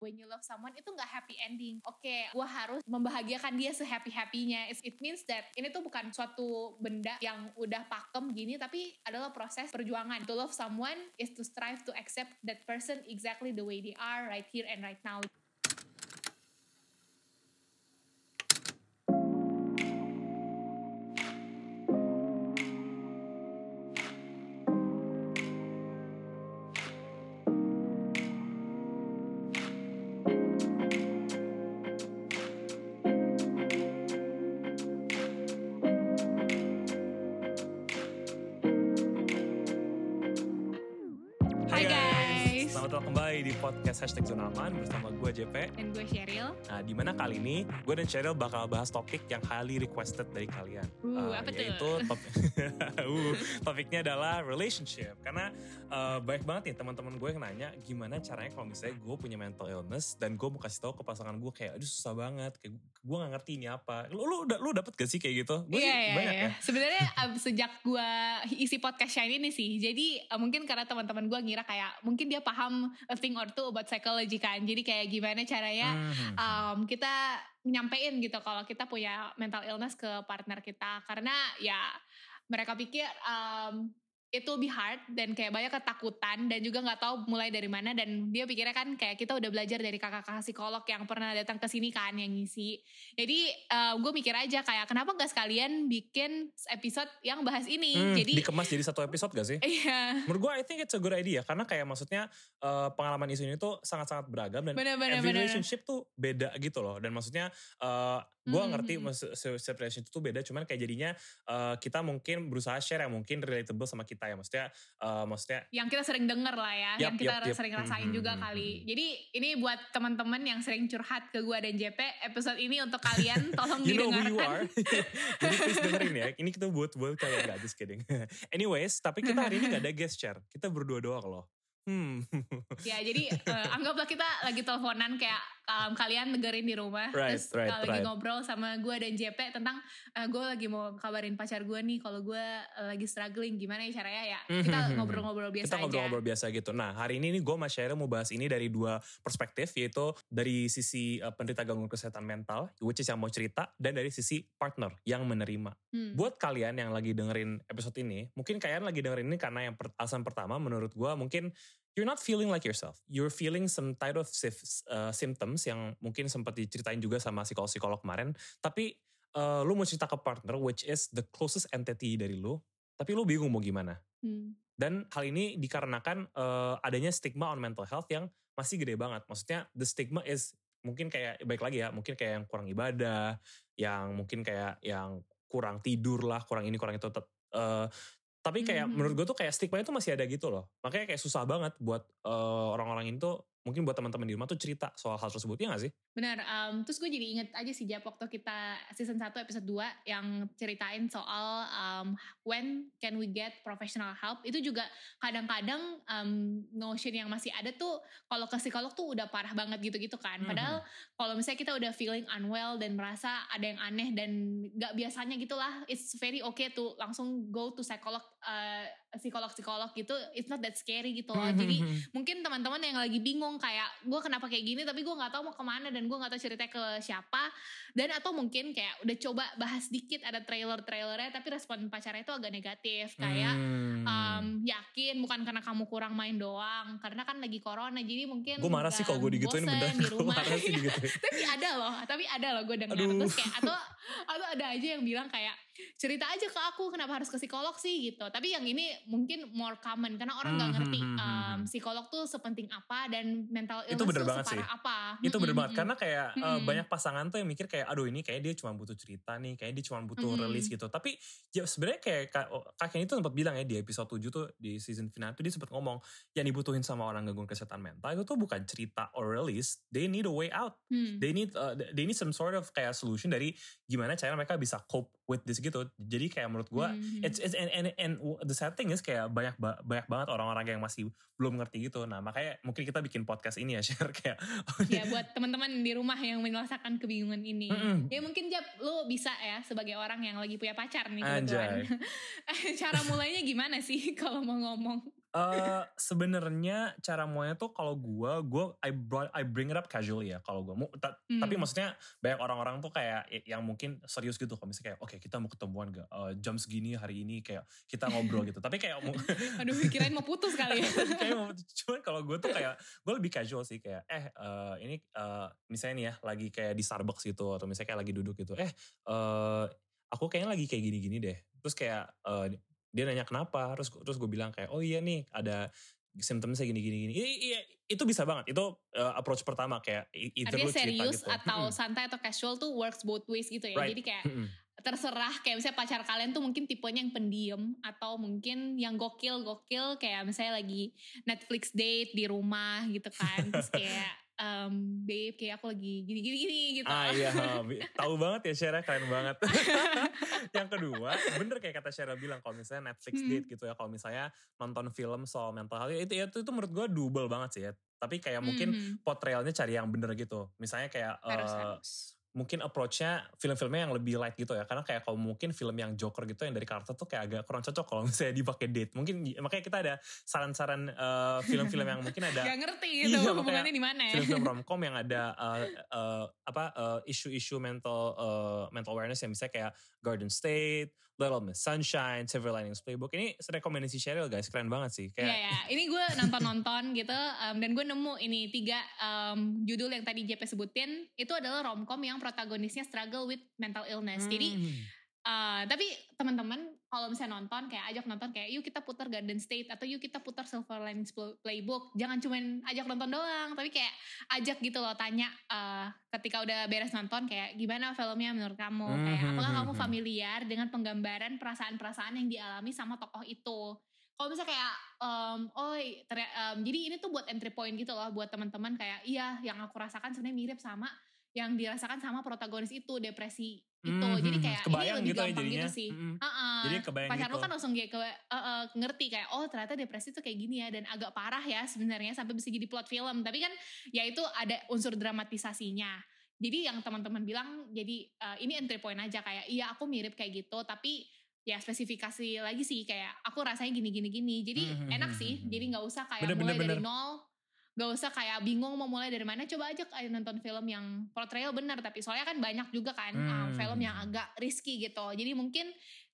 when you love someone itu nggak happy ending. Oke, okay, gue harus membahagiakan dia sehappy happynya. It means that ini tuh bukan suatu benda yang udah pakem gini, tapi adalah proses perjuangan. To love someone is to strive to accept that person exactly the way they are right here and right now. Podcast Hashtag Zona Aman bersama gue JP dan gue Cheryl. Nah, di mana kali ini gue dan Cheryl bakal bahas topik yang highly requested dari kalian. Uh, uh apa yaitu topik, uh, topiknya adalah relationship. Karena uh, banyak banget nih teman-teman gue yang nanya gimana caranya kalau misalnya gue punya mental illness dan gue mau kasih tahu ke pasangan gue kayak aduh susah banget, kayak gue gak ngerti ini apa. Lu lu lu dapet gak sih kayak gitu? Gue yeah, yeah, banyak yeah. ya. Sebenarnya um, sejak gue isi podcast Shine ini sih, jadi uh, mungkin karena teman-teman gue ngira kayak mungkin dia paham a thing or two about psychology kan. Jadi kayak gimana caranya um, kita nyampein gitu kalau kita punya mental illness ke partner kita. Karena ya mereka pikir um, itu lebih hard dan kayak banyak ketakutan dan juga nggak tahu mulai dari mana dan dia pikirnya kan kayak kita udah belajar dari kakak-kakak psikolog yang pernah datang ke sini kan yang ngisi. Jadi uh, gue mikir aja kayak kenapa gak sekalian bikin episode yang bahas ini? Hmm, jadi dikemas jadi satu episode gak sih? Iya. Menurut gue I think it's a good idea karena kayak maksudnya uh, pengalaman isu ini tuh sangat-sangat beragam dan bener, bener, every bener. relationship tuh beda gitu loh. Dan maksudnya uh, gue mm-hmm. ngerti setiap relationship itu beda cuman kayak jadinya uh, kita mungkin berusaha share yang mungkin relatable sama kita ya maksudnya uh, maksudnya yang kita sering denger lah ya yep, yang kita yep, yep. sering rasain hmm, juga hmm, kali. hmm. jadi ini buat teman-teman yang sering curhat ke gue dan JP episode ini untuk kalian tolong you didengarkan know who you are. Jadi please dengerin ya. Ini kita buat buat kalian gak just kidding. Anyways tapi kita hari ini gak ada guest share kita berdua doang loh Hmm. ya jadi uh, anggaplah kita lagi teleponan kayak um, kalian dengerin di rumah right, terus right, uh, lagi ngobrol sama gue dan JP tentang uh, gue lagi mau kabarin pacar gue nih kalau gue uh, lagi struggling gimana ya caranya ya? Hmm, kita hmm, hmm, ngobrol-ngobrol biasa kita ngobrol-ngobrol biasa gitu. Nah hari ini nih gue sama Sheryl mau bahas ini dari dua perspektif yaitu dari sisi uh, penderita gangguan kesehatan mental which is yang mau cerita dan dari sisi partner yang menerima. Hmm. buat kalian yang lagi dengerin episode ini mungkin kalian lagi dengerin ini karena yang per, alasan pertama menurut gue mungkin you're not feeling like yourself. You're feeling some type of uh, symptoms yang mungkin sempat diceritain juga sama psikolog-psikolog kemarin. Tapi uh, lu mau cerita ke partner, which is the closest entity dari lu. Tapi lu bingung mau gimana. Hmm. Dan hal ini dikarenakan uh, adanya stigma on mental health yang masih gede banget. Maksudnya the stigma is mungkin kayak baik lagi ya, mungkin kayak yang kurang ibadah, yang mungkin kayak yang kurang tidur lah, kurang ini kurang itu. Uh, tapi kayak hmm. menurut gue tuh kayak stigma itu masih ada gitu loh. Makanya kayak susah banget buat uh, orang-orang ini tuh mungkin buat teman-teman di rumah tuh cerita soal hal tersebut ya gak sih? Benar, um, terus gue jadi inget aja sih Jap waktu kita season 1 episode 2 yang ceritain soal um, when can we get professional help itu juga kadang-kadang um, notion yang masih ada tuh kalau ke psikolog tuh udah parah banget gitu-gitu kan. Padahal mm-hmm. kalau misalnya kita udah feeling unwell dan merasa ada yang aneh dan gak biasanya gitulah, it's very okay to langsung go to psikolog uh, psikolog-psikolog gitu, it's not that scary gitu loh. Mm-hmm. Jadi mungkin teman-teman yang lagi bingung kayak gue kenapa kayak gini tapi gue nggak tahu mau ke mana dan gue nggak tahu cerita ke siapa. Dan atau mungkin kayak udah coba bahas dikit ada trailer trailernya tapi respon pacarnya itu agak negatif kayak hmm. um, yakin bukan karena kamu kurang main doang karena kan lagi corona jadi mungkin gue marah sih kalau gue digituin bener di rumah. tapi ada loh tapi ada loh gue dengar. Terus kayak atau atau ada aja yang bilang kayak cerita aja ke aku kenapa harus ke psikolog sih gitu. Tapi yang ini mungkin more common karena orang nggak hmm, ngerti um, psikolog tuh sepenting apa dan mental illness itu bener tuh banget sih. apa. Itu bener banget karena kayak uh, banyak pasangan tuh yang mikir kayak aduh ini kayak dia cuma butuh cerita nih kayak dia cuma butuh rilis gitu. Tapi ya sebenarnya kayak kakek itu sempat bilang ya di episode 7 tuh di season final tuh dia sempat ngomong yang dibutuhin sama orang gangguan kesehatan mental itu tuh bukan cerita or release they need a way out. Hmm. they need uh, they need some sort of kayak solution dari gimana cara mereka bisa cope with this gitu. Jadi kayak menurut gue, mm-hmm. it's, it's and, and, and the sad thing is kayak banyak banyak banget orang-orang yang masih belum ngerti gitu. Nah makanya mungkin kita bikin podcast ini ya share kayak. ya buat teman-teman di rumah yang menyelesaikan kebingungan ini. Mm-hmm. Ya mungkin Jap lu bisa ya sebagai orang yang lagi punya pacar nih kebetulan. Cara mulainya gimana sih kalau mau ngomong? Uh, Sebenarnya cara mulainya tuh kalau gue, gue I brought, I bring it up casually ya kalau gue. Ta hmm. Tapi maksudnya banyak orang-orang tuh kayak yang mungkin serius gitu. Kalau misalnya kayak, oke okay, kita mau ketemuan gak uh, jam segini hari ini kayak kita ngobrol gitu. Tapi kayak, aduh kirain mau putus kali. ya. kayak mau, cuman kalau gue tuh kayak gue lebih casual sih kayak, eh uh, ini uh, misalnya nih ya lagi kayak di Starbucks gitu atau misalnya kayak lagi duduk gitu. Eh uh, aku kayaknya lagi kayak gini-gini deh. Terus kayak uh, dia nanya kenapa terus terus gue bilang kayak oh iya nih ada simptomnya gini gini gini iya itu bisa banget itu uh, approach pertama kayak either Artinya serius gitu. atau hmm. santai atau casual tuh works both ways gitu ya right. jadi kayak hmm. terserah kayak misalnya pacar kalian tuh mungkin tipenya yang pendiam atau mungkin yang gokil gokil kayak misalnya lagi Netflix date di rumah gitu kan terus kayak um, babe kayak aku lagi gini gini gini gitu. Ah iya, tahu banget ya Shara keren banget. yang kedua, bener kayak kata Shara bilang kalau misalnya Netflix hmm. date gitu ya, kalau misalnya nonton film soal mental health itu itu itu menurut gue double banget sih ya. Tapi kayak mungkin hmm. portrayalnya cari yang bener gitu. Misalnya kayak harus, uh, harus mungkin approach-nya film-filmnya yang lebih light gitu ya karena kayak kalau mungkin film yang Joker gitu yang dari karakter tuh kayak agak kurang cocok kalau misalnya dipakai date mungkin makanya kita ada saran-saran uh, film-film yang mungkin ada gak ngerti gitu iya, hubungannya di mana ya film-film romcom yang ada uh, uh, apa uh, isu-isu mental uh, mental awareness yang misalnya kayak Garden State Little Miss Sunshine, Silver Linings Playbook. Ini rekomendasi Cheryl guys, keren banget sih. Kayak... Iya, yeah, yeah. ini gue nonton-nonton gitu, um, dan gue nemu ini tiga um, judul yang tadi JP sebutin, itu adalah romcom yang protagonisnya struggle with mental illness. Hmm. Jadi Uh, tapi teman-teman kalau misalnya nonton kayak ajak nonton kayak yuk kita putar Garden State atau yuk kita putar Silver Linings Playbook jangan cuman ajak nonton doang tapi kayak ajak gitu loh tanya uh, ketika udah beres nonton kayak gimana filmnya menurut kamu mm -hmm. kayak apakah hmm, kamu hmm. familiar dengan penggambaran perasaan-perasaan yang dialami sama tokoh itu kalau misalnya kayak um, oh um, jadi ini tuh buat entry point gitu loh buat teman-teman kayak iya yang aku rasakan sebenarnya mirip sama yang dirasakan sama protagonis itu depresi itu mm-hmm. jadi kayak kebayang ini lebih gitu ya gampang ya gitu sih mm-hmm. uh-uh. jadi kebayang pacar gitu. lu kan langsung kayak ke, uh, uh, ngerti kayak oh ternyata depresi itu kayak gini ya dan agak parah ya sebenarnya sampai bisa jadi plot film tapi kan ya itu ada unsur dramatisasinya jadi yang teman-teman bilang jadi uh, ini entry point aja kayak iya aku mirip kayak gitu tapi ya spesifikasi lagi sih kayak aku rasanya gini gini gini jadi mm-hmm. enak sih jadi nggak usah kayak bener, mulai bener, dari nol gak usah kayak bingung mau mulai dari mana coba aja kayak nonton film yang portrayal benar tapi soalnya kan banyak juga kan hmm. um, film yang agak risky gitu jadi mungkin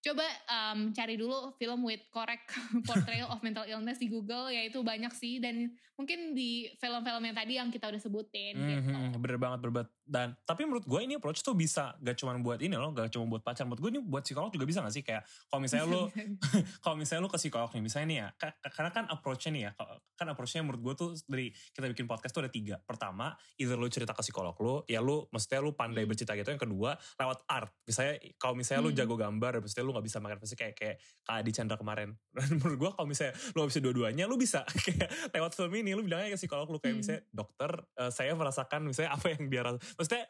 coba um, cari dulu film with correct portrayal of mental illness di Google. Ya itu banyak sih. Dan mungkin di film-film yang tadi yang kita udah sebutin mm -hmm, gitu. Bener banget bener dan tapi menurut gue ini approach tuh bisa gak cuma buat ini loh gak cuma buat pacar. Menurut gue ini buat psikolog juga bisa gak sih? Kayak kalau misalnya lu kalau misalnya lu ke psikolog nih misalnya nih ya karena kan approachnya nih ya kan approachnya menurut gue tuh dari kita bikin podcast tuh ada tiga. Pertama either lu cerita ke psikolog lu ya lu maksudnya lu pandai hmm. bercerita gitu. Yang kedua lewat art. Misalnya kalau misalnya hmm. lu jago gambar maksudnya lu gak bisa makan pasti kayak kayak Kak Adi Chandra kemarin. Dan menurut gue kalau misalnya lu gak bisa dua-duanya lu bisa. Kayak lewat film ini lu bilangnya ke psikolog lu kayak hmm. misalnya dokter uh, saya merasakan misalnya apa yang dia rasa maksudnya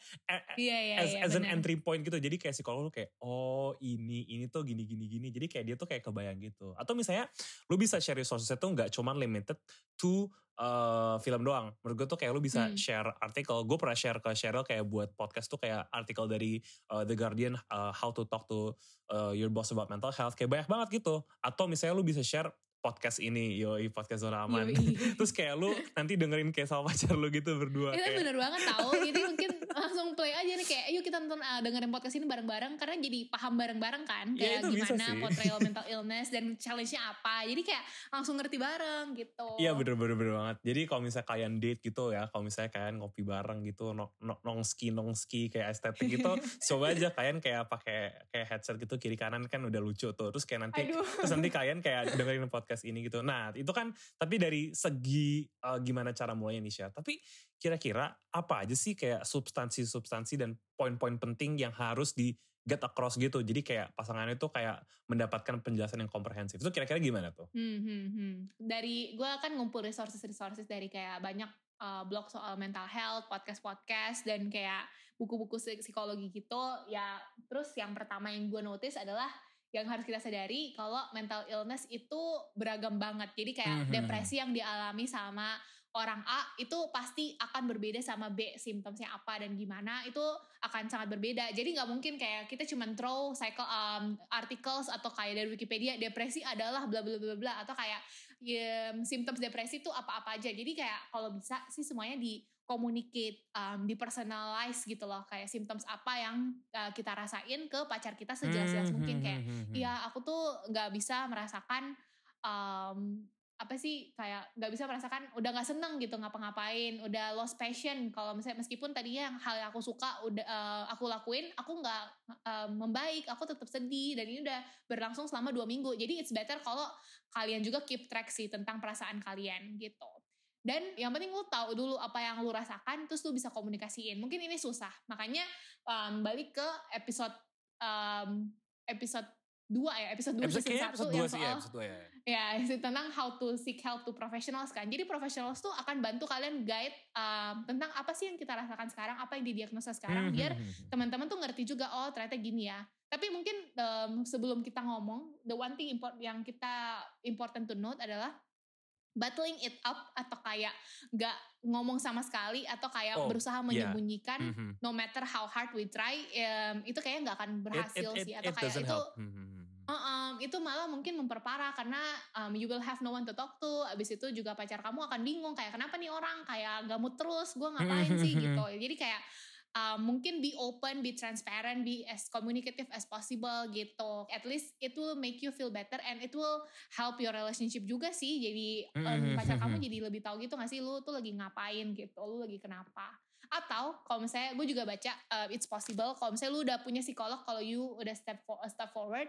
yeah, yeah, as, yeah, as an entry point gitu. Jadi kayak psikolog lu kayak oh ini ini tuh gini gini gini. Jadi kayak dia tuh kayak kebayang gitu. Atau misalnya lu bisa share resources tuh nggak cuman limited to uh, film doang. Menurut gue tuh kayak lu bisa hmm. share artikel. Gue pernah share ke Cheryl kayak buat podcast tuh kayak artikel dari uh, The Guardian uh, how to talk to uh, your boss about mental health. Kayak banyak banget gitu. Atau misalnya lu bisa share podcast ini yoi podcast zona aman. Terus kayak lu nanti dengerin kayak sama pacar lu gitu berdua itu kayak... bener banget tau jadi mungkin langsung play aja nih kayak yuk kita nonton uh, dengerin podcast ini bareng-bareng karena jadi paham bareng-bareng kan ya, kayak ya, gimana portrayal mental illness dan challenge-nya apa. Jadi kayak langsung ngerti bareng gitu. Iya bener-bener bener banget. Jadi kalau misalnya kalian date gitu ya kalau misalnya kalian ngopi bareng gitu nong nong ski nong ski kayak estetik gitu coba aja kalian kayak pakai kayak headset gitu kiri kanan kan udah lucu tuh. Terus kayak nanti Aduh. terus nanti kalian kayak dengerin podcast podcast ini gitu. Nah itu kan tapi dari segi uh, gimana cara mulainya Nisha. Tapi kira-kira apa aja sih kayak substansi-substansi dan poin-poin penting yang harus di get across gitu. Jadi kayak pasangannya itu kayak mendapatkan penjelasan yang komprehensif. Itu kira-kira gimana tuh? Hmm, hmm, hmm. Dari gue kan ngumpul resources-resources dari kayak banyak uh, blog soal mental health, podcast-podcast dan kayak buku-buku psikologi gitu. Ya terus yang pertama yang gue notice adalah yang harus kita sadari kalau mental illness itu beragam banget. Jadi kayak mm-hmm. depresi yang dialami sama orang A itu pasti akan berbeda sama B simptomnya apa dan gimana itu akan sangat berbeda. Jadi nggak mungkin kayak kita cuma throw cycle um, articles atau kayak dari Wikipedia depresi adalah bla bla bla bla atau kayak ya, symptoms depresi itu apa-apa aja. Jadi kayak kalau bisa sih semuanya di communicate, um, di personalize gitu loh. Kayak symptoms apa yang uh, kita rasain ke pacar kita sejelas-jelas hmm, mungkin. Hmm, kayak, hmm, ya aku tuh nggak bisa merasakan um, apa sih kayak nggak bisa merasakan udah nggak seneng gitu ngapa-ngapain udah lost passion kalau misalnya meskipun tadinya yang hal yang aku suka udah uh, aku lakuin aku nggak uh, membaik aku tetap sedih dan ini udah berlangsung selama dua minggu jadi it's better kalau kalian juga keep track sih tentang perasaan kalian gitu dan yang penting lu tahu dulu apa yang lu rasakan terus lu bisa komunikasiin. Mungkin ini susah. Makanya um, balik ke episode um, episode dua ya episode dua season satu yang soal ya, episode ya. ya tentang how to seek help to professionals kan. Jadi professionals tuh akan bantu kalian guide um, tentang apa sih yang kita rasakan sekarang apa yang didiagnosa sekarang hmm, biar hmm, hmm, teman-teman tuh ngerti juga oh ternyata gini ya. Tapi mungkin um, sebelum kita ngomong the one thing import yang kita important to note adalah battling it up atau kayak gak ngomong sama sekali atau kayak oh, berusaha menyembunyikan yeah. mm -hmm. no matter how hard we try um, itu kayaknya nggak akan berhasil it, it, sih atau kayak itu mm -hmm. Uh, um, itu malah mungkin memperparah karena um, you will have no one to talk to. Abis itu juga pacar kamu akan bingung kayak kenapa nih orang kayak gak mood terus, gue ngapain sih gitu. Jadi kayak um, mungkin be open, be transparent, be as communicative as possible gitu. At least it will make you feel better and it will help your relationship juga sih. Jadi um, pacar kamu jadi lebih tahu gitu gak sih lu tuh lagi ngapain gitu, lu lagi kenapa. Atau kalau misalnya gue juga baca uh, it's possible kalau misalnya lu udah punya psikolog, kalau you udah step for, step forward,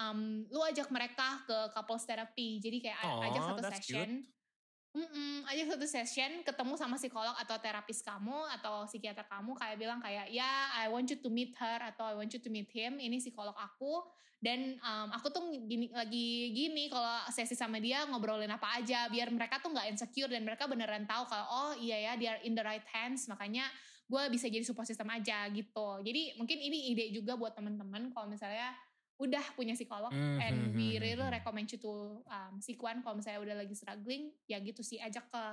um, lu ajak mereka ke couples therapy. Jadi kayak oh, ajak satu session. Cute Mm-mm, aja satu session ketemu sama psikolog atau terapis kamu atau psikiater kamu kayak bilang kayak ya I want you to meet her atau I want you to meet him ini psikolog aku. Dan um, aku tuh gini lagi gini kalau sesi sama dia ngobrolin apa aja biar mereka tuh nggak insecure dan mereka beneran tahu kalau oh iya ya dia in the right hands makanya gue bisa jadi support system aja gitu. Jadi mungkin ini ide juga buat teman-teman kalau misalnya udah punya psikolog mm-hmm. and hmm, we hmm, really hmm. recommend you to um, seek one kalau misalnya udah lagi struggling ya gitu sih ajak ke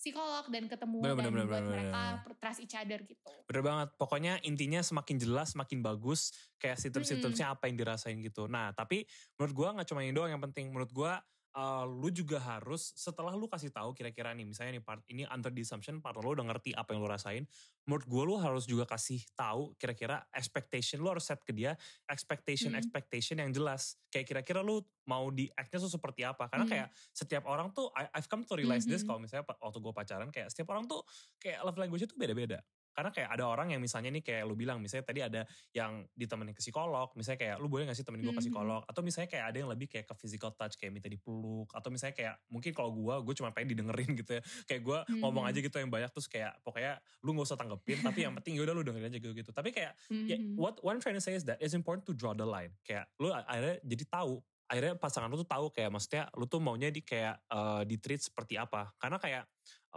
psikolog dan ketemu bener, dan bener, buat bener, mereka bener. trust each other gitu. Bener banget. Pokoknya intinya semakin jelas, semakin bagus kayak symptom-symptomnya apa yang dirasain gitu. Nah tapi menurut gue gak cuma ini doang yang penting. Menurut gue uh, lu juga harus setelah lu kasih tahu kira-kira nih misalnya nih part ini under the assumption partner lu udah ngerti apa yang lu rasain menurut gue lu harus juga kasih tahu kira-kira expectation lu harus set ke dia expectation hmm. expectation yang jelas kayak kira-kira lu mau di actnya tuh seperti apa karena hmm. kayak setiap orang tuh I, I've come to realize hmm. this kalau misalnya waktu gue pacaran kayak setiap orang tuh kayak love language itu beda-beda karena kayak ada orang yang misalnya nih kayak lu bilang misalnya tadi ada yang ditemenin ke psikolog misalnya kayak lu boleh gak sih temenin gue ke psikolog? Atau misalnya kayak ada yang lebih kayak ke physical touch kayak minta dipeluk atau misalnya kayak mungkin kalau gue gue cuma pengen didengerin gitu ya. Kayak gue hmm. ngomong aja gitu yang banyak terus kayak pokoknya lu gak usah tanggepin tapi yang penting yaudah lu dengerin aja gitu gitu. Tapi kayak hmm. ya, what one trying to say is that it's important to draw the line. Kayak lu akhirnya jadi tahu akhirnya pasangan lu tuh tahu kayak maksudnya lu tuh maunya di kayak uh, di treat seperti apa. Karena kayak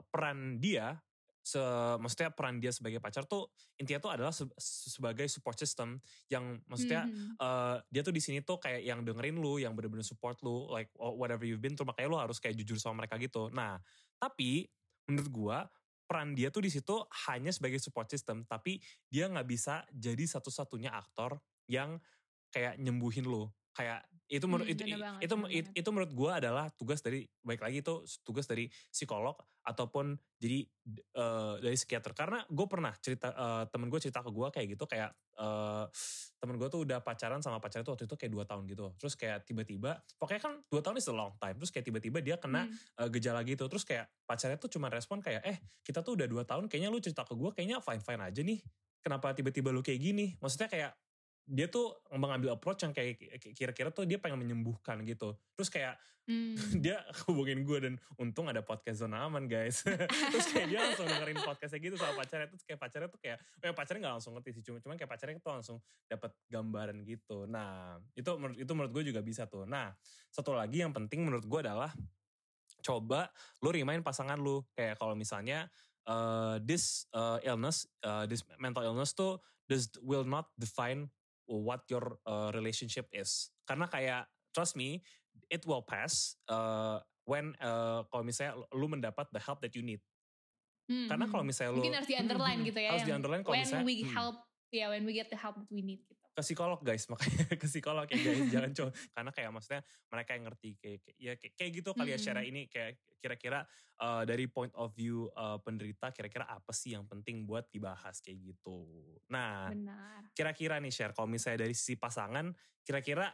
peran dia se maksudnya peran dia sebagai pacar tuh intinya tuh adalah se sebagai support system yang maksudnya mm -hmm. uh, dia tuh di sini tuh kayak yang dengerin lu, yang bener-bener support lu, like whatever you've been tuh makanya lu harus kayak jujur sama mereka gitu. Nah, tapi menurut gua peran dia tuh di situ hanya sebagai support system, tapi dia nggak bisa jadi satu-satunya aktor yang kayak nyembuhin lu kayak itu menurut hmm, itu banget, itu itu, itu menurut gue adalah tugas dari baik lagi itu tugas dari psikolog ataupun jadi uh, dari psikiater. Karena gue pernah cerita uh, temen gue cerita ke gue kayak gitu kayak uh, temen gue tuh udah pacaran sama pacarnya tuh waktu itu kayak dua tahun gitu. Terus kayak tiba-tiba pokoknya kan dua tahun is a long time terus kayak tiba-tiba dia kena hmm. uh, gejala gitu. Terus kayak pacarnya tuh cuma respon kayak eh kita tuh udah dua tahun kayaknya lu cerita ke gue kayaknya fine fine aja nih. Kenapa tiba-tiba lu kayak gini? Maksudnya kayak dia tuh mengambil approach yang kayak kira-kira tuh dia pengen menyembuhkan gitu. Terus kayak hmm. dia hubungin gue dan untung ada podcast zona aman guys. terus kayak dia langsung dengerin podcastnya gitu sama pacarnya. Terus kayak pacarnya tuh kayak, ya pacarnya gak langsung ngerti sih. Cuma, cuman kayak pacarnya tuh langsung dapat gambaran gitu. Nah itu itu menurut gue juga bisa tuh. Nah satu lagi yang penting menurut gue adalah coba lu remind pasangan lu. Kayak kalau misalnya uh, this uh, illness, uh, this mental illness tuh this will not define what your uh, relationship is. Karena kayak trust me, it will pass uh, when uh, kalau misalnya lu mendapat the help that you need. Hmm, Karena kalau hmm. misalnya lu mungkin harus di underline gitu ya. Harus di underline kalau when misalnya we hmm. help, ya yeah, when we get the help that we need gitu. Ke psikolog guys. Makanya ke psikolog ya guys. Jangan coba karena kayak maksudnya mereka yang ngerti kayak, kayak ya kayak, kayak gitu kali ya share ini. Kayak kira-kira uh, dari point of view uh, penderita kira-kira apa sih yang penting buat dibahas kayak gitu. Nah kira-kira nih share kalau misalnya dari sisi pasangan kira-kira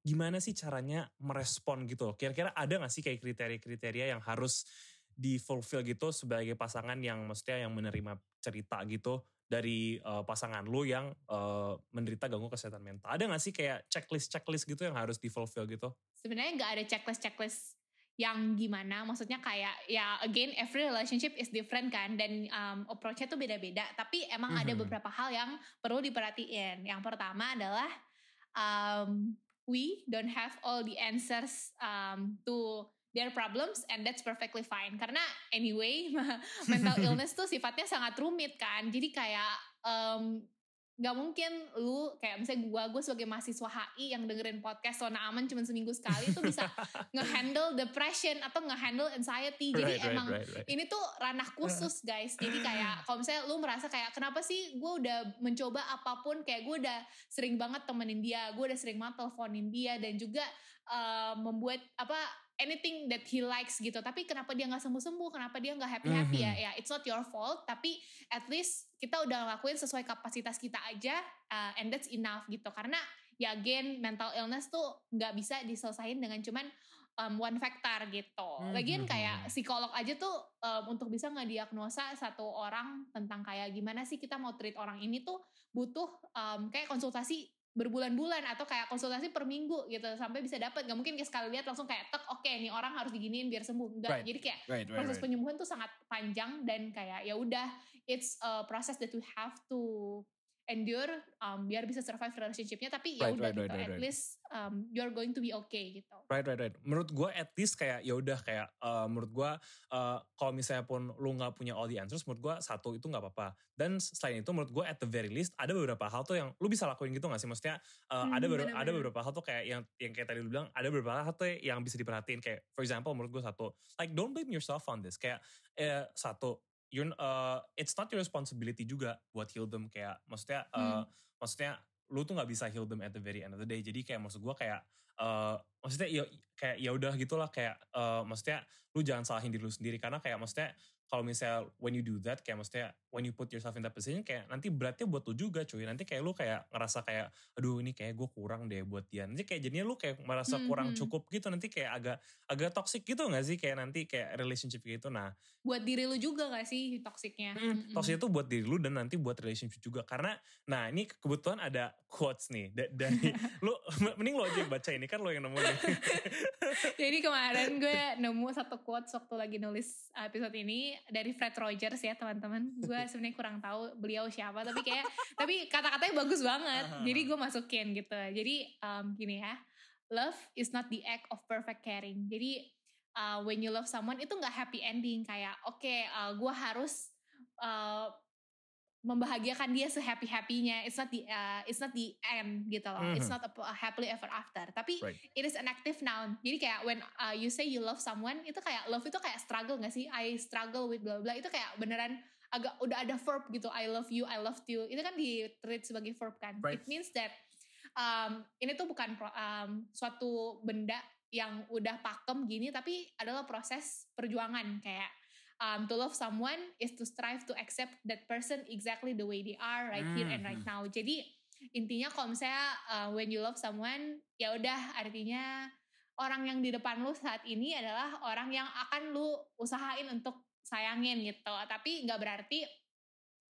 gimana sih caranya merespon gitu kira-kira ada gak sih kayak kriteria-kriteria yang harus di fulfill gitu sebagai pasangan yang maksudnya yang menerima cerita gitu dari uh, pasangan lu yang uh, menderita gangguan kesehatan mental. Ada gak sih kayak checklist-checklist gitu yang harus di-fulfill gitu? Sebenarnya gak ada checklist-checklist yang gimana, maksudnya kayak ya again every relationship is different kan dan um, approach-nya tuh beda-beda. Tapi emang mm -hmm. ada mhm. beberapa hal yang perlu diperhatiin. Yang pertama adalah um, we don't have all the answers um, to their problems and that's perfectly fine. Karena anyway mental illness tuh sifatnya sangat rumit kan. Jadi kayak um, gak mungkin lu kayak misalnya gue gue sebagai mahasiswa HI yang dengerin podcast Sona Aman cuma seminggu sekali tuh bisa ngehandle depression atau ngehandle anxiety. Jadi right, emang right, right, ini tuh ranah khusus guys. Jadi kayak kalau misalnya lu merasa kayak kenapa sih gue udah mencoba apa pun? Kayak gue udah sering banget temenin dia gue udah sering banget teleponin dia dan juga uh, membuat apa anything that he likes gitu tapi kenapa dia nggak sembuh sembuh kenapa dia nggak happy happy mm -hmm. ya ya it's not your fault tapi at least kita udah ngelakuin sesuai kapasitas kita aja uh, and that's enough gitu karena ya again mental illness tuh nggak bisa diselesain dengan cuman um, one factor gitu. Mm -hmm. Lagian kayak psikolog aja tuh um, untuk bisa ngediagnosa satu orang tentang kayak gimana sih kita mau treat orang ini tuh butuh um, kayak konsultasi berbulan-bulan atau kayak konsultasi per minggu gitu sampai bisa dapat nggak mungkin kayak sekali lihat langsung kayak tek oke okay, nih orang harus diginiin biar sembuh enggak right. jadi kayak right, right, proses right. penyembuhan tuh sangat panjang dan kayak ya udah it's a process that we have to endure um, biar bisa survive relationshipnya tapi ya udah right, gitu right, right, at least um, you're going to be okay gitu. Right right right. Menurut gue at least kayak ya udah kayak uh, menurut gue uh, kalau misalnya pun lu nggak punya all the answers menurut gue satu itu nggak apa-apa. Dan selain itu menurut gue at the very least ada beberapa hal tuh yang lu bisa lakuin gitu gak sih? Maksudnya uh, hmm, ada beberapa, ada beberapa hal tuh kayak yang yang kayak tadi lu bilang ada beberapa hal tuh yang bisa diperhatiin kayak for example menurut gue satu like don't blame yourself on this kayak eh, satu you uh, it's not your responsibility juga buat heal them kayak maksudnya uh, hmm. maksudnya lu tuh nggak bisa heal them at the very end of the day jadi kayak maksud gue kayak uh, maksudnya ya kayak ya udah gitulah kayak uh, maksudnya lu jangan salahin diri lu sendiri karena kayak maksudnya kalau misalnya when you do that kayak maksudnya when you put yourself in that position kayak nanti beratnya buat lu juga cuy. Nanti kayak lu kayak ngerasa kayak aduh ini kayak gue kurang deh buat dia. Nanti kayak jadinya lu kayak merasa hmm, kurang hmm. cukup gitu nanti kayak agak agak toxic gitu gak sih? Kayak nanti kayak relationship gitu. Nah buat diri lu juga gak sih toksiknya hmm, hmm. toxic itu buat diri lu dan nanti buat relationship juga. Karena nah ini kebetulan ada quotes nih dari lu mending lo aja baca ini kan lo yang nemu jadi kemarin gue nemu satu quotes waktu lagi nulis episode ini dari Fred Rogers ya teman-teman. Gue sebenarnya kurang tahu beliau siapa tapi kayak tapi kata-katanya bagus banget. Jadi gue masukin gitu. Jadi um, gini ya, love is not the act of perfect caring. Jadi uh, when you love someone itu nggak happy ending kayak oke okay, uh, gue harus uh, membahagiakan dia sehappy happynya it's not the uh, it's not the end gitu loh. Mm-hmm. it's not a, a happily ever after. Tapi right. it is an active noun. Jadi kayak when uh, you say you love someone itu kayak love itu kayak struggle gak sih? I struggle with blah blah itu kayak beneran agak udah ada verb gitu. I love you I loved you. Itu kan di treat sebagai verb kan. Right. it means that um, ini tuh bukan um, suatu benda yang udah pakem gini tapi adalah proses perjuangan. Kayak um, to love someone is to strive to accept that person exactly the way they are right hmm. here and right hmm. now. Jadi intinya kalau misalnya uh, when you love someone ya udah artinya orang yang di depan lu saat ini adalah orang yang akan lu usahain untuk sayangin gitu. Tapi nggak berarti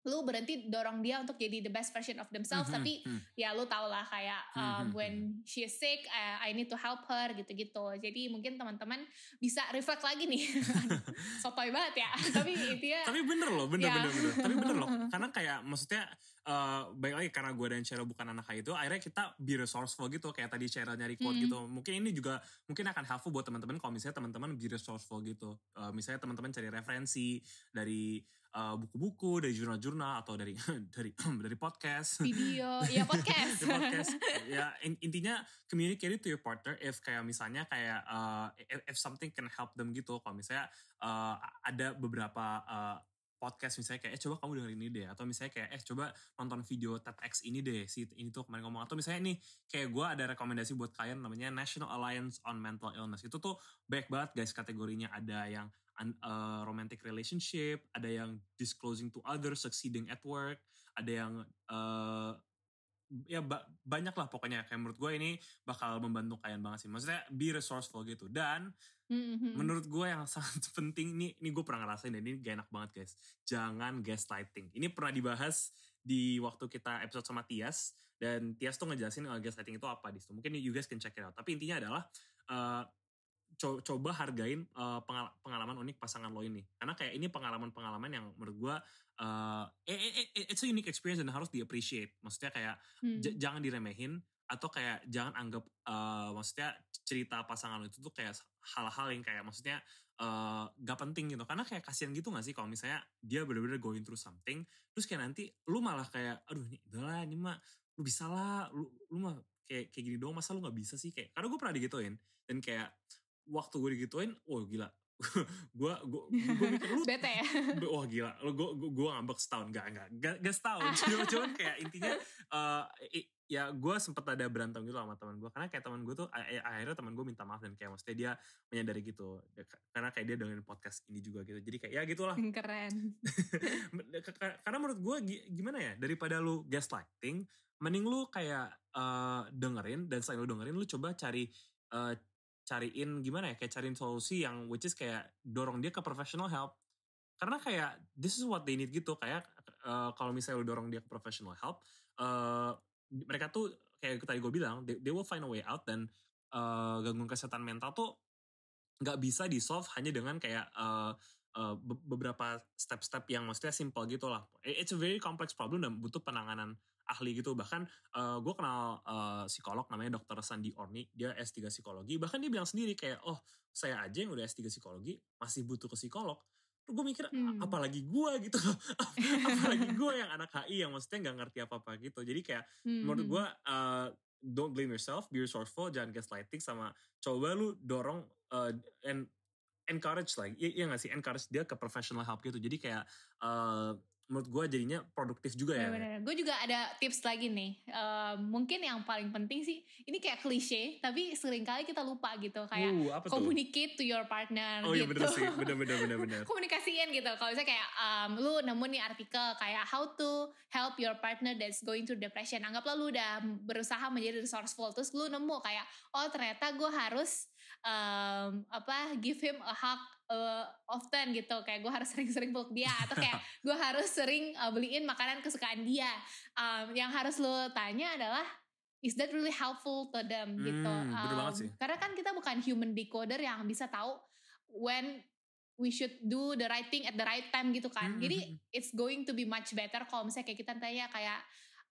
lu berhenti dorong dia untuk jadi the best version of themselves mm -hmm. tapi mm. ya lu tau lah kayak um, mm -hmm. when she is sick uh, I need to help her gitu-gitu jadi mungkin teman-teman bisa reflect lagi nih sotoy banget ya tapi intinya tapi bener loh bener ya. bener bener tapi bener loh karena kayak maksudnya uh, baik lagi karena gue dan Cheryl bukan anak itu akhirnya kita be resourceful gitu kayak tadi Cheryl nyari quote hmm. gitu mungkin ini juga mungkin akan helpful buat teman-teman kalau misalnya teman-teman be resourceful gitu uh, misalnya teman-teman cari referensi dari buku buku-buku dari jurnal-jurnal atau dari dari dari podcast. Video. Ya podcast. Podcast. Ya intinya communicate it to your partner if kayak misalnya kayak uh, if, if something can help them gitu. Kalau misalnya uh, ada beberapa uh, podcast misalnya kayak eh coba kamu dengerin ini deh. Atau misalnya kayak eh coba nonton video TEDx ini deh. Si ini tuh kemarin ngomong. Atau misalnya nih kayak gue ada rekomendasi buat kalian namanya National Alliance on Mental Illness. Itu tuh banyak banget guys kategorinya. Ada yang uh, romantic relationship ada yang disclosing to others succeeding at work ada yang uh, ya ba banyak lah pokoknya. Kayak menurut gue ini bakal membantu kalian banget sih. Maksudnya be resourceful gitu. Dan mm-hmm. menurut gue yang sangat penting ini ini gue pernah ngerasain dan ini gak enak banget guys. Jangan gaslighting. Ini pernah dibahas di waktu kita episode sama Tias. Dan Tias tuh ngejelasin uh, gaslighting itu apa di situ mungkin you guys can check it out. Tapi intinya adalah uh, co coba hargain uh, pengalaman unik pasangan lo ini. Karena kayak ini pengalaman-pengalaman yang menurut gue uh, it's a unique experience dan harus di appreciate maksudnya kayak hmm. jangan diremehin atau kayak jangan anggap uh, maksudnya cerita pasangan lo itu tuh kayak hal-hal yang kayak maksudnya uh, gak penting gitu. Karena kayak kasihan gitu gak sih kalau misalnya dia bener-bener going through something terus kayak nanti lu malah kayak aduh ini udahlah ini mah lu bisa lah lu, lu mah kayak kayak gini doang masa lu gak bisa sih? Kayak karena gue pernah digituin dan kayak waktu gue digituin, oh gila, gue gue gue mikir lu bete ya? wah gila. Lu gue gue ngambek setahun. Gak gak gak, gak setahun. Cuma cuman kayak intinya uh, ya gue sempet ada berantem gitu sama teman gue karena kayak teman gue tuh akhirnya teman gue minta maaf dan kayak maksudnya dia menyadari gitu. Karena kayak dia dengerin podcast ini juga gitu. Jadi kayak ya gitulah. Keren. Karena menurut gue gimana ya daripada lu gaslighting mending lu kayak uh, dengerin dan selain lu dengerin lu coba cari uh, cariin gimana ya kayak cariin solusi yang which is kayak dorong dia ke professional help. Karena kayak this is what they need gitu kayak uh, kalau misalnya lu dorong dia ke professional help uh, mereka tuh kayak tadi gue bilang they, they will find a way out dan uh, gangguan kesehatan mental tuh nggak bisa di solve hanya dengan kayak uh, uh, beberapa step-step yang maksudnya simple gitu lah it's a very complex problem dan butuh penanganan ahli gitu. Bahkan uh, eh, gue kenal uh, psikolog namanya dokter Sandi Orni. Dia S3 psikologi. Bahkan dia bilang sendiri kayak oh saya aja yang udah S3 psikologi masih butuh ke psikolog. Gue mikir hmm. apalagi gue gitu apalagi gue yang anak HI yang maksudnya nggak ngerti apa apa gitu. Jadi kayak hmm. menurut gue uh, don't blame yourself be resourceful jangan gaslighting sama coba lu dorong uh, and encourage like iya, iya gak sih? Encourage dia ke professional help gitu. Jadi kayak uh, menurut gue jadinya produktif juga ya. Bener, Gue juga ada tips lagi nih. Uh, mungkin yang paling penting sih, ini kayak klise, tapi sering kali kita lupa gitu. Kayak uh, communicate to your partner oh, gitu. Oh iya bener sih, bener bener bener. bener. Komunikasiin gitu. Kalau misalnya kayak um, lu nemu nih artikel kayak how to help your partner that's going through depression. Anggaplah lu udah berusaha menjadi resourceful. Terus lu nemu kayak, oh ternyata gue harus um, apa give him a hug uh, often gitu kayak gue harus sering-sering peluk dia atau kayak gue harus sering uh, beliin makanan kesukaan dia um, yang harus lo tanya adalah is that really helpful to them hmm, gitu um, sih. karena kan kita bukan human decoder yang bisa tahu when we should do the right thing at the right time gitu kan hmm. jadi hmm, hmm. it's going to be much better kalau misalnya kayak kita tanya kayak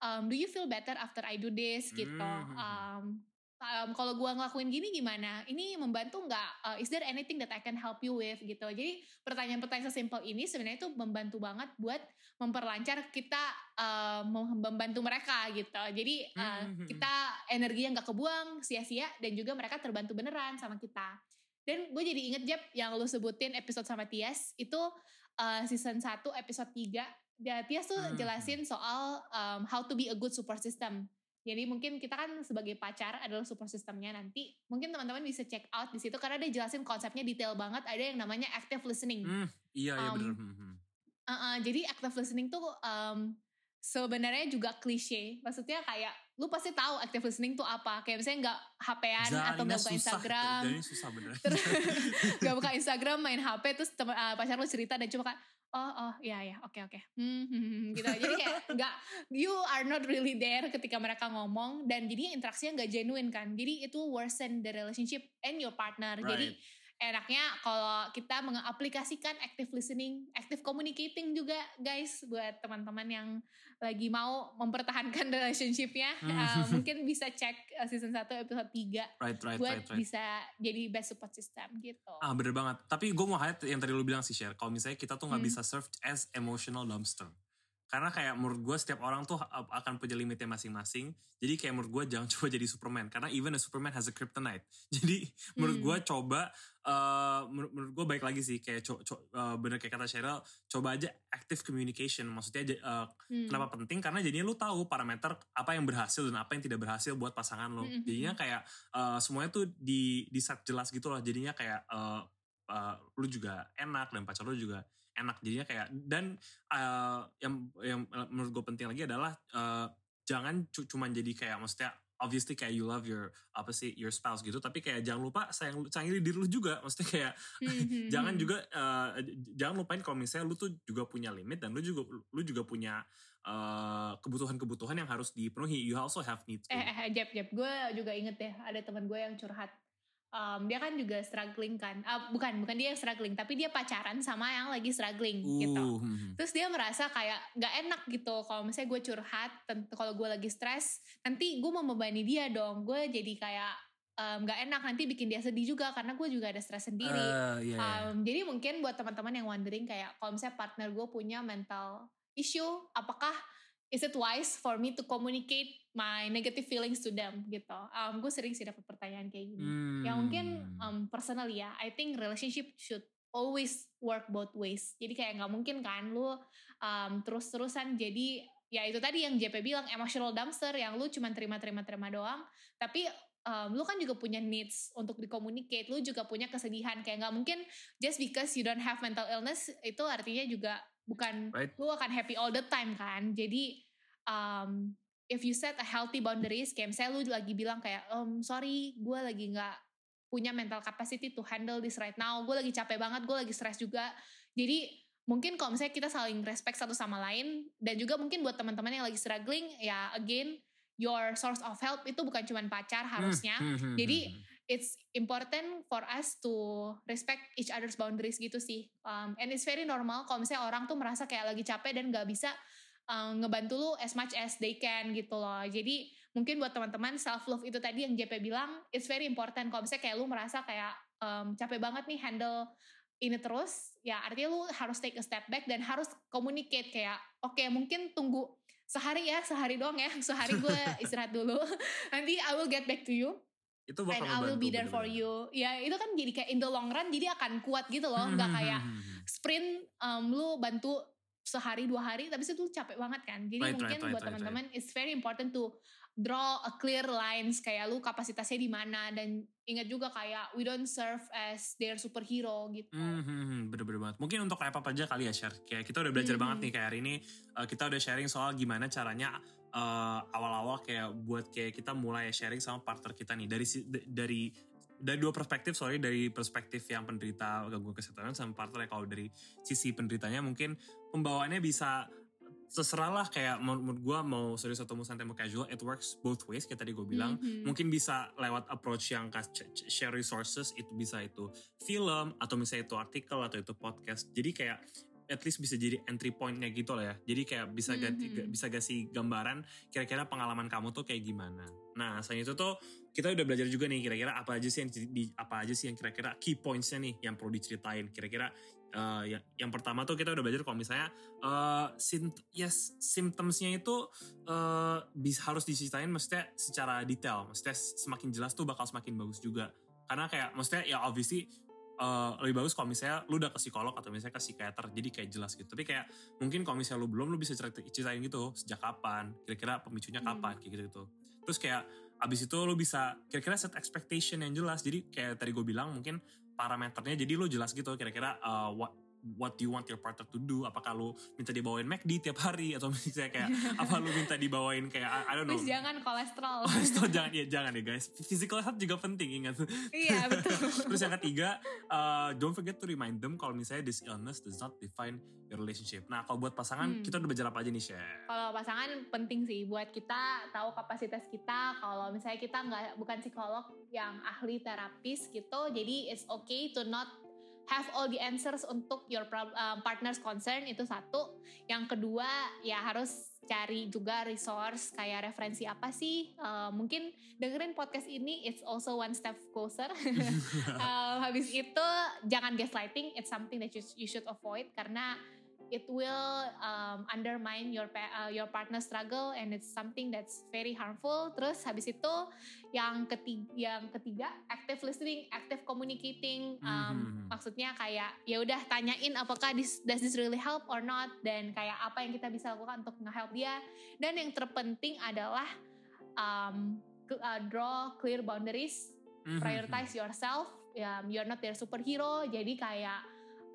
um, do you feel better after I do this gitu hmm. um, um, kalau gue ngelakuin gini gimana? Ini membantu nggak? Uh, is there anything that I can help you with gitu? Jadi pertanyaan-pertanyaan sesimpel ini sebenarnya itu membantu banget buat memperlancar kita uh, membantu mereka gitu. Jadi uh, kita energinya nggak kebuang sia-sia dan juga mereka terbantu beneran sama kita. Dan gue jadi inget Jeb yang lu sebutin episode sama Tias itu uh, season 1 episode 3. Ya, Tias tuh jelasin soal um, how to be a good support system jadi mungkin kita kan sebagai pacar adalah support systemnya nanti. Mungkin teman-teman bisa check out di situ karena dia jelasin konsepnya detail banget. Ada yang namanya active listening. Hmm, iya, iya um, benar. Uh, uh, jadi active listening tuh um, sebenarnya juga klise. Maksudnya kayak lu pasti tahu active listening tuh apa. Kayak misalnya nggak HP-an atau nggak buka Instagram. Jadi susah bener. gak buka Instagram, main HP terus temen, uh, pacar lu cerita dan cuma kan oh oh ya ya oke okay, oke okay. hmm, hmm, gitu jadi kayak nggak you are not really there ketika mereka ngomong dan jadi interaksinya nggak genuine kan jadi itu worsen the relationship and your partner right. jadi enaknya kalau kita mengaplikasikan active listening, active communicating juga guys buat teman-teman yang lagi mau mempertahankan relationshipnya uh, mungkin bisa cek uh, season 1 episode 3 right, right, buat right, right. bisa jadi best support system gitu. Ah bener banget. Tapi gue mau highlight yang tadi lu bilang sih share. Kalau misalnya kita tuh nggak hmm. bisa serve as emotional dumpster. Karena kayak menurut gue setiap orang tuh akan punya limitnya masing-masing. Jadi kayak menurut gue jangan coba jadi Superman. Karena even a Superman has a kryptonite. Jadi menurut hmm. gue coba uh, menurut, menurut gue baik lagi sih. Kayak co, co, uh, bener kayak kata Cheryl coba aja active communication. Maksudnya uh, hmm. kenapa penting? Karena jadinya lu tahu parameter apa yang berhasil dan apa yang tidak berhasil buat pasangan lo hmm. jadinya kayak uh, semuanya tuh di di set jelas gitu loh. Jadinya kayak uh, uh, lu juga enak dan pacar lu juga enak. Jadinya kayak dan uh, yang yang menurut gue penting lagi adalah uh, jangan cuma jadi kayak maksudnya obviously kayak you love your apa sih your spouse gitu tapi kayak jangan lupa sayang sayangi diri lu juga. Maksudnya kayak mm-hmm. jangan juga uh, jangan lupain kalau misalnya lu tuh juga punya limit dan lu juga lu juga punya kebutuhan-kebutuhan uh, yang harus dipenuhi. You also have needs eh eh, jap jap gue juga inget deh ada teman gue yang curhat um, dia kan juga struggling kan uh, bukan bukan dia yang struggling tapi dia pacaran sama yang lagi struggling uh. gitu hmm, hmm. terus dia merasa kayak nggak enak gitu kalau misalnya gue curhat kalau gue lagi stres nanti gue mau membebani dia dong gue jadi kayak um, enak nanti bikin dia sedih juga karena gue juga ada stres sendiri uh, yeah. um, jadi mungkin buat teman-teman yang wondering kayak kalau misalnya partner gue punya mental issue apakah is it wise for me to communicate my negative feelings to them gitu. Um, gue sering sih dapat pertanyaan kayak gini. Hmm. Yang mungkin um, personally ya, I think relationship should always work both ways. Jadi kayak nggak mungkin kan lu um, terus-terusan jadi ya itu tadi yang JP bilang emotional dumpster yang lu cuma terima-terima terima doang. Tapi um, lu kan juga punya needs untuk dikomunicate, lu juga punya kesedihan kayak nggak mungkin just because you don't have mental illness itu artinya juga bukan right. lu akan happy all the time kan jadi um, if you set a healthy boundaries kayak misalnya lu lagi bilang kayak um, sorry gue lagi nggak punya mental capacity to handle this right now gue lagi capek banget gue lagi stress juga jadi mungkin kalau misalnya kita saling respect satu sama lain dan juga mungkin buat teman-teman yang lagi struggling ya again your source of help itu bukan cuma pacar hmm, harusnya hmm, hmm, jadi it's important for us to respect each other's boundaries gitu sih. Um, and it's very normal kalau misalnya orang tuh merasa kayak lagi capek dan gak bisa um, ngebantu lu as much as they can gitu loh. Jadi mungkin buat teman-teman self love itu tadi yang JP bilang, it's very important kalau misalnya kayak lu merasa kayak um, capek banget nih handle ini terus, ya artinya lu harus take a step back dan harus communicate kayak, oke okay, mungkin tunggu sehari ya, sehari doang ya, sehari gue istirahat dulu, nanti I will get back to you. Itu bakal and I will be there for you. Ya itu kan jadi kayak in the long run jadi akan kuat gitu loh. Nggak hmm, hmm, kayak hmm, sprint um, lu bantu sehari dua hari tapi itu capek banget kan. Jadi right, mungkin right, buat right, teman-teman right. it's very important to draw a clear lines kayak lu kapasitasnya di mana dan ingat juga kayak we don't serve as their superhero gitu. Mm -hmm, bener-bener banget. Mungkin untuk apa aja kali ya share. Kayak kita udah belajar mm -hmm. banget nih kayak hari ini uh, kita udah sharing soal gimana caranya eh, awal-awal kayak buat kayak kita mulai sharing sama partner kita nih dari dari dari dua perspektif sorry dari perspektif yang penderita gangguan kesehatan sama partner kalau dari sisi penderitanya mungkin pembawaannya bisa seserah lah kayak menurut gue mau serius atau mau santai mau casual it works both ways kayak tadi gue bilang mm-hmm. mungkin bisa lewat approach yang share resources itu bisa itu film atau misalnya itu artikel atau itu podcast jadi kayak at least bisa jadi entry pointnya gitu lah ya. Jadi kayak bisa ganti, mm-hmm. bisa kasih gambaran kira-kira pengalaman kamu tuh kayak gimana. Nah, selain itu tuh kita udah belajar juga nih kira-kira apa aja sih yang di, apa aja sih yang kira-kira key pointsnya nih yang perlu diceritain. Kira-kira uh, yang, yang pertama tuh kita udah belajar kalau misalnya uh, sim, yes, symptomsnya itu uh, bisa harus diceritain maksudnya secara detail. Maksudnya semakin jelas tuh bakal semakin bagus juga. Karena kayak maksudnya ya obviously uh, lebih bagus kalau misalnya lu udah ke psikolog atau misalnya ke psikiater jadi kayak jelas gitu tapi kayak mungkin kalau misalnya lu belum lu bisa ceritain gitu sejak kapan kira-kira pemicunya hmm. kapan hmm. kayak gitu gitu terus kayak abis itu lu bisa kira-kira set expectation yang jelas. Jadi kayak tadi gue bilang mungkin parameternya jadi lu jelas gitu. Kira-kira uh, what do you want your partner to do. Apakah lu minta dibawain McD tiap hari? Atau misalnya kayak apa lu minta dibawain kayak I, don't know. Terus jangan kolesterol. Kolesterol jangan ya jangan ya guys. Physical health juga penting ingat. Iya betul. Terus yang ketiga uh, don't forget to remind them kalau misalnya this illness does not define your relationship. Nah kalau buat pasangan hmm. kita udah belajar apa aja nih share kalau pasangan penting sih buat kita tahu kapasitas kita. Kalau misalnya kita nggak bukan psikolog yang ahli terapis gitu jadi it's okay to not have all the answers untuk your uh, partner's concern itu satu. Yang kedua ya harus cari juga resource kayak referensi apa sih. Uh, mungkin dengerin podcast ini it's also one step closer. uh, habis itu jangan gaslighting, it's something that you, you should avoid karena it will um, undermine your uh, your partner struggle and it's something that's very harmful. Terus habis itu yang ketiga, yang ketiga active listening, active communicating. Um, mm-hmm. Maksudnya kayak ya udah tanyain apakah this does this really help or not dan kayak apa yang kita bisa lakukan untuk nge-help dia. Dan yang terpenting adalah um, uh, draw clear boundaries, mm-hmm. prioritize yourself. Um, you're not their superhero, jadi kayak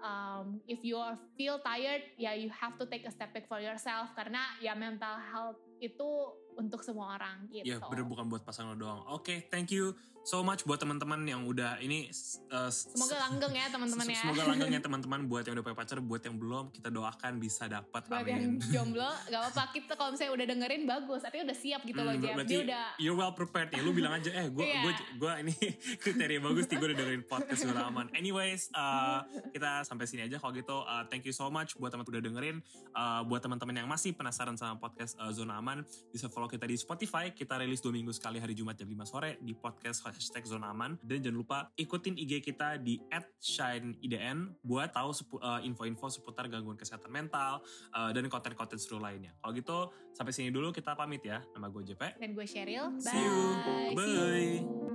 um, if you feel tired ya you have to take a step back for yourself. Karena ya mental health itu untuk semua orang gitu. Ya bener bukan buat pasangan doang. Oke, okay, thank you so much buat teman-teman yang udah ini. Uh, semoga langgeng ya teman-teman ya. Semoga langgeng ya teman-teman buat yang udah punya pacar, buat yang belum kita doakan bisa dapat. Buat yang jomblo, gak apa-apa kita kalau misalnya udah dengerin bagus, artinya udah siap gitu hmm, loh Jeff. Dia udah. You're well prepared ya. Lu bilang aja, eh gue yeah. gue gue ini kriteria bagus nih gue udah dengerin podcast gue aman. Anyways, uh, kita sampai sini aja kalau gitu. Uh, thank you so much buat teman-teman udah dengerin. Uh, buat teman-teman yang masih penasaran sama podcast uh, Zona Aman, bisa follow kita di Spotify. Kita rilis dua minggu sekali hari Jumat jam 5 sore di podcast hashtag Zona Aman. Dan jangan lupa ikutin IG kita di @shineidn buat tahu uh, info-info seputar gangguan kesehatan mental uh, dan konten-konten seru lainnya. Kalau gitu, sampai sini dulu kita pamit ya. Nama gue JP. Dan gue Cheryl. Bye. See you. Bye. See you.